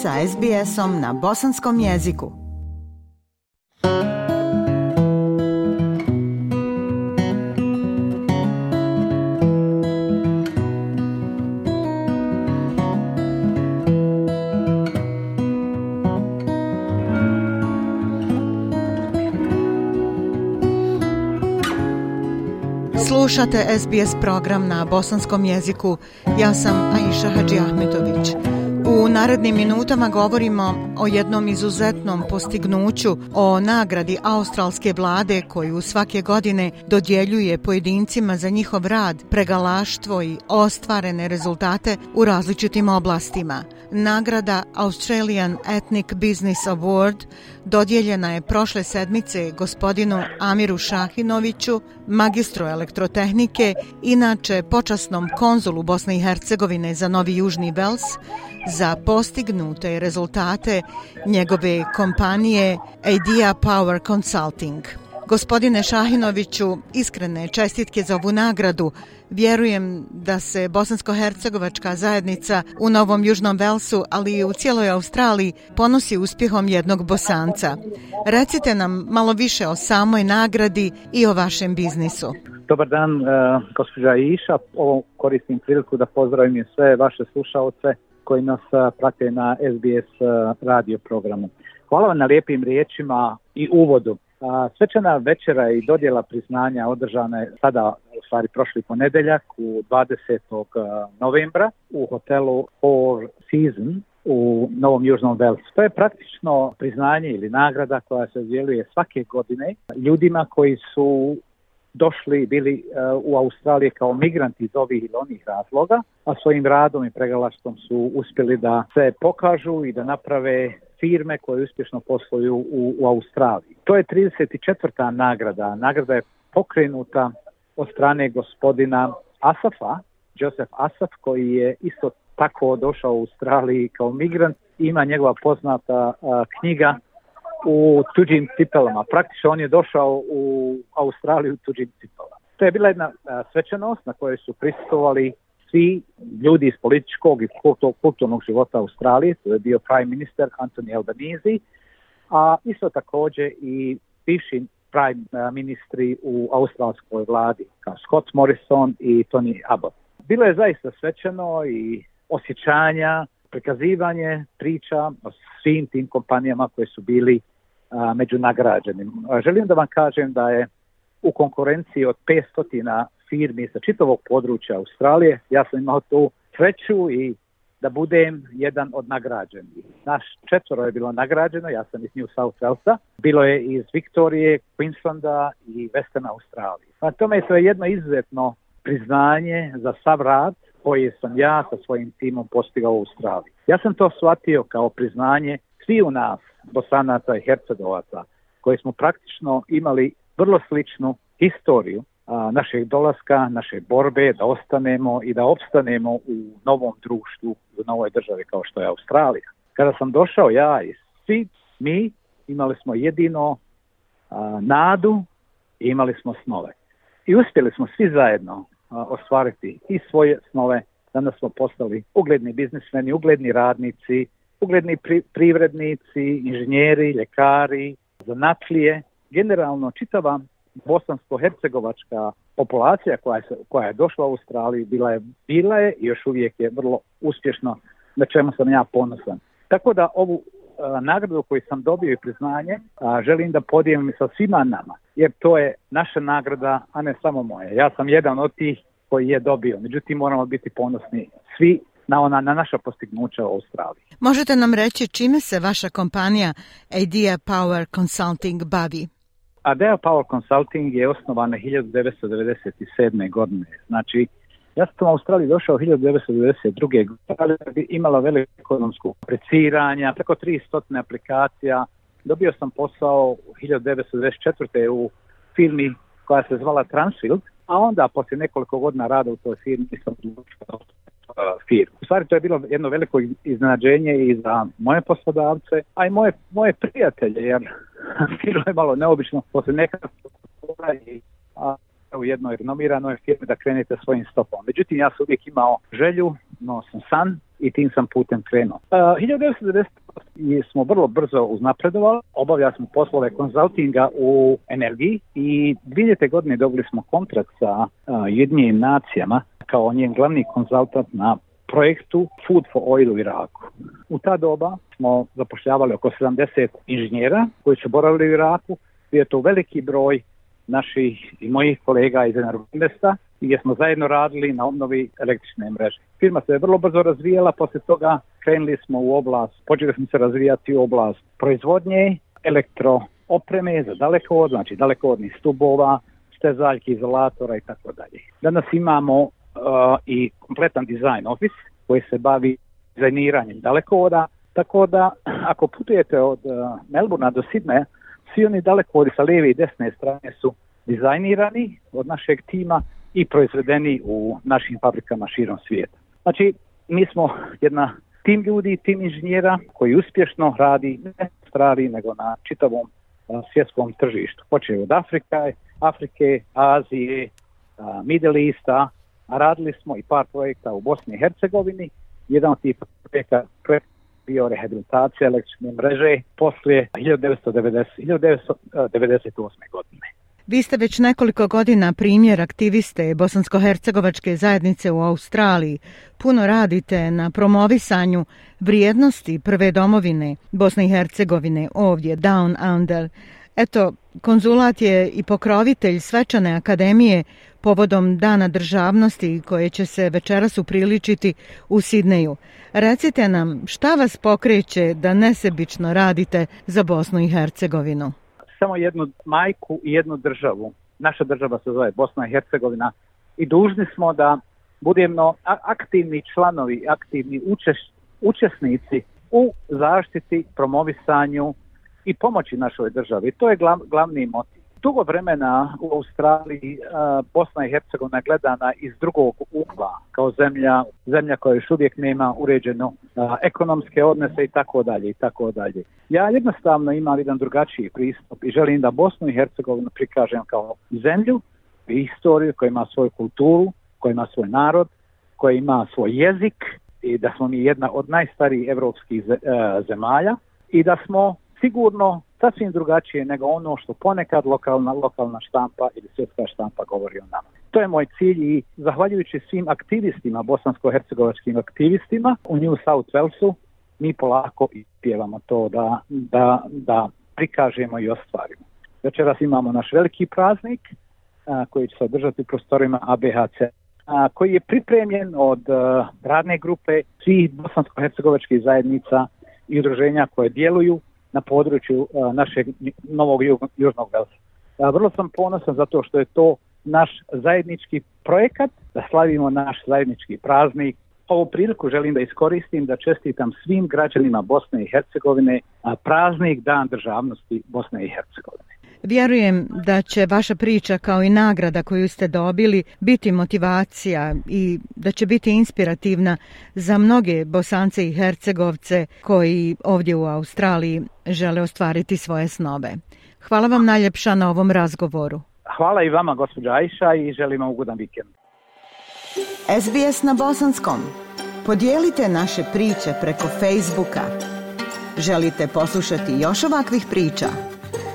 sa SBS-om na bosanskom jeziku. Slušate SBS program na bosanskom jeziku. Ja sam Aisha Hadži Ahmetović. U narednim minutama govorimo o jednom izuzetnom postignuću, o nagradi australske vlade koju svake godine dodjeljuje pojedincima za njihov rad, pregalaštvo i ostvarene rezultate u različitim oblastima. Nagrada Australian Ethnic Business Award dodjeljena je prošle sedmice gospodinu Amiru Šahinoviću, magistru elektrotehnike, inače počasnom konzulu Bosne i Hercegovine za Novi Južni Vels, za postignute rezultate njegove kompanije Idea Power Consulting. Gospodine Šahinoviću, iskrene čestitke za ovu nagradu. Vjerujem da se bosansko-hercegovačka zajednica u Novom Južnom Velsu, ali i u cijeloj Australiji ponosi uspjehom jednog bosanca. Recite nam malo više o samoj nagradi i o vašem biznisu. Dobar dan, eh, gospodina Iša. Ovo koristim priliku da pozdravim sve vaše slušalce koji nas eh, prate na SBS eh, radio programu. Hvala vam na lijepim riječima i uvodu. Svečana večera i dodjela priznanja održana je sada u stvari prošli ponedeljak u 20. Eh, novembra u hotelu Four Seasons u Novom Južnom Velsu. To je praktično priznanje ili nagrada koja se djeluje svake godine ljudima koji su došli bili eh, u Australiji kao migranti iz ovih ili onih razloga, a svojim radom i pregalaštom su uspjeli da se pokažu i da naprave firme koje uspješno posluju u, Australiji. To je 34. nagrada. Nagrada je pokrenuta od strane gospodina Asafa, Joseph Asaf, koji je isto tako došao u Australiji kao migrant. Ima njegova poznata eh, knjiga u tuđim cipelama. Praktično on je došao u Australiju tuđim cipelama. To je bila jedna e, svečanost na kojoj su prisustvovali svi ljudi iz političkog i kulturnog života Australije, to je bio prime minister Anthony Albanese, a isto također i bivši prime e, ministri u australskoj vladi, kao Scott Morrison i Tony Abbott. Bilo je zaista svečano i osjećanja, prikazivanje priča o svim tim kompanijama koje su bili među nagrađenim. Želim da vam kažem da je u konkurenciji od 500 firmi sa čitavog područja Australije, ja sam imao tu sreću i da budem jedan od nagrađenih. Naš četvoro je bilo nagrađeno, ja sam iz New South Walesa, bilo je iz Viktorije, Queenslanda i Western Australije. Na tome je sve jedno izuzetno priznanje za sav rad koje sam ja sa svojim timom postigao u Australiji. Ja sam to shvatio kao priznanje svi u nas, bosanaca i hercegovaca, koji smo praktično imali vrlo sličnu historiju našeg dolaska, naše borbe, da ostanemo i da opstanemo u novom društvu, u novoj državi kao što je Australija. Kada sam došao ja i svi mi imali smo jedino nadu i imali smo snove. I uspjeli smo svi zajedno ostvariti i svoje snove. Danas smo postali ugledni biznismeni, ugledni radnici, ugledni privrednici, inženjeri, ljekari, zanatlije. Generalno čitava bosansko-hercegovačka populacija koja je, koja je došla u Australiju bila je, bila je i još uvijek je vrlo uspješno na čemu sam ja ponosan. Tako da ovu E, nagradu koju sam dobio i priznanje želim da podijelim sa svima nama, jer to je naša nagrada, a ne samo moja. Ja sam jedan od tih koji je dobio, međutim moramo biti ponosni svi na ona na naša postignuća u Australiji. Možete nam reći čime se vaša kompanija Idea Power Consulting bavi? Idea Power Consulting je osnovana 1997. godine. Znači, ja sam u Australiji došao 1992. godine, imala veliko ekonomsko apliciranja, preko 300 aplikacija. Dobio sam posao 1994. u firmi koja se zvala Transfield, a onda poslije nekoliko godina rada u toj firmi sam firmu. U stvari to je bilo jedno veliko iznenađenje i za moje poslodavce, a i moje, moje prijatelje, jer bilo je malo neobično poslije nekada u jednoj renomiranoj firmi da krenete svojim stopom. Međutim, ja sam uvijek imao želju, no sam san i tim sam putem krenuo. E, uh, 1990 smo vrlo brzo uznapredovali. Obavljali smo poslove konzultinga u energiji i 2000. godine dobili smo kontrakt sa e, uh, jednim nacijama kao njen glavni konzultant na projektu Food for Oil u Iraku. U ta doba smo zapošljavali oko 70 inženjera koji su boravili u Iraku. Bio je to veliki broj naših i mojih kolega iz i gdje smo zajedno radili na obnovi električne mreže. Firma se je vrlo brzo razvijela, poslije toga krenuli smo u oblast, počeli smo se razvijati u oblast proizvodnje elektro opreme za dalekovod, znači dalekovodnih stubova, stezaljki, izolatora i tako dalje. Danas imamo uh, i kompletan dizajn office koji se bavi dizajniranjem dalekovoda, tako da ako putujete od uh, Melbourna do Sidneja, svi oni dalekovodi sa lijeve i desne strane su dizajnirani od našeg tima i proizvedeni u našim fabrikama širom svijeta. Znači, mi smo jedna tim ljudi, tim inženjera koji uspješno radi ne u Australiji, nego na čitavom svjetskom tržištu. Počeo od Afrika, Afrike, Azije, Middle Easta, a radili smo i par projekta u Bosni i Hercegovini. Jedan od tih rehabilitacija električne mreže poslije 1990, 1998. godine. Vi ste već nekoliko godina primjer aktiviste bosansko-hercegovačke zajednice u Australiji. Puno radite na promovisanju vrijednosti prve domovine Bosne i Hercegovine ovdje, Down Under. Eto, konzulat je i pokrovitelj svečane akademije povodom Dana državnosti koje će se večeras upriličiti u Sidneju. Recite nam šta vas pokreće da nesebično radite za Bosnu i Hercegovinu? Samo jednu majku i jednu državu. Naša država se zove Bosna i Hercegovina i dužni smo da budemo aktivni članovi, aktivni učesnici u zaštiti, promovisanju i pomoći našoj državi. To je glav, glavni motiv dugo vremena u Australiji e, Bosna i Hercegovina gledana iz drugog ugla kao zemlja, zemlja koja još uvijek nema uređeno e, ekonomske odnose i tako dalje i tako dalje. Ja jednostavno imam jedan drugačiji pristup i želim da Bosnu i Hercegovinu prikažem kao zemlju i historiju koja ima svoju kulturu, koja ima svoj narod, koja ima svoj jezik i da smo mi jedna od najstarijih evropskih e, zemalja i da smo sigurno sasvim drugačije nego ono što ponekad lokalna, lokalna štampa ili svjetska štampa govori o nama. To je moj cilj i zahvaljujući svim aktivistima, bosansko-hercegovačkim aktivistima u New South Walesu, mi polako ispjevamo to da, da, da prikažemo i ostvarimo. Večeras imamo naš veliki praznik koji će se održati u prostorima ABHC a, koji je pripremljen od radne grupe svih bosansko-hercegovačkih zajednica i udruženja koje djeluju na području e, našeg Novog Južnog Velsa. E, vrlo sam ponosan zato što je to naš zajednički projekat, da slavimo naš zajednički praznik. Ovu priliku želim da iskoristim da čestitam svim građanima Bosne i Hercegovine praznik Dan državnosti Bosne i Hercegovine. Vjerujem da će vaša priča kao i nagrada koju ste dobili biti motivacija i da će biti inspirativna za mnoge Bosance i Hercegovce koji ovdje u Australiji žele ostvariti svoje snove. Hvala vam najljepša na ovom razgovoru. Hvala i vama gospođa Ajša i želim vam ugodan vikend. SBS na bosanskom. Podijelite naše priče preko Facebooka. Želite poslušati još ovakvih priča?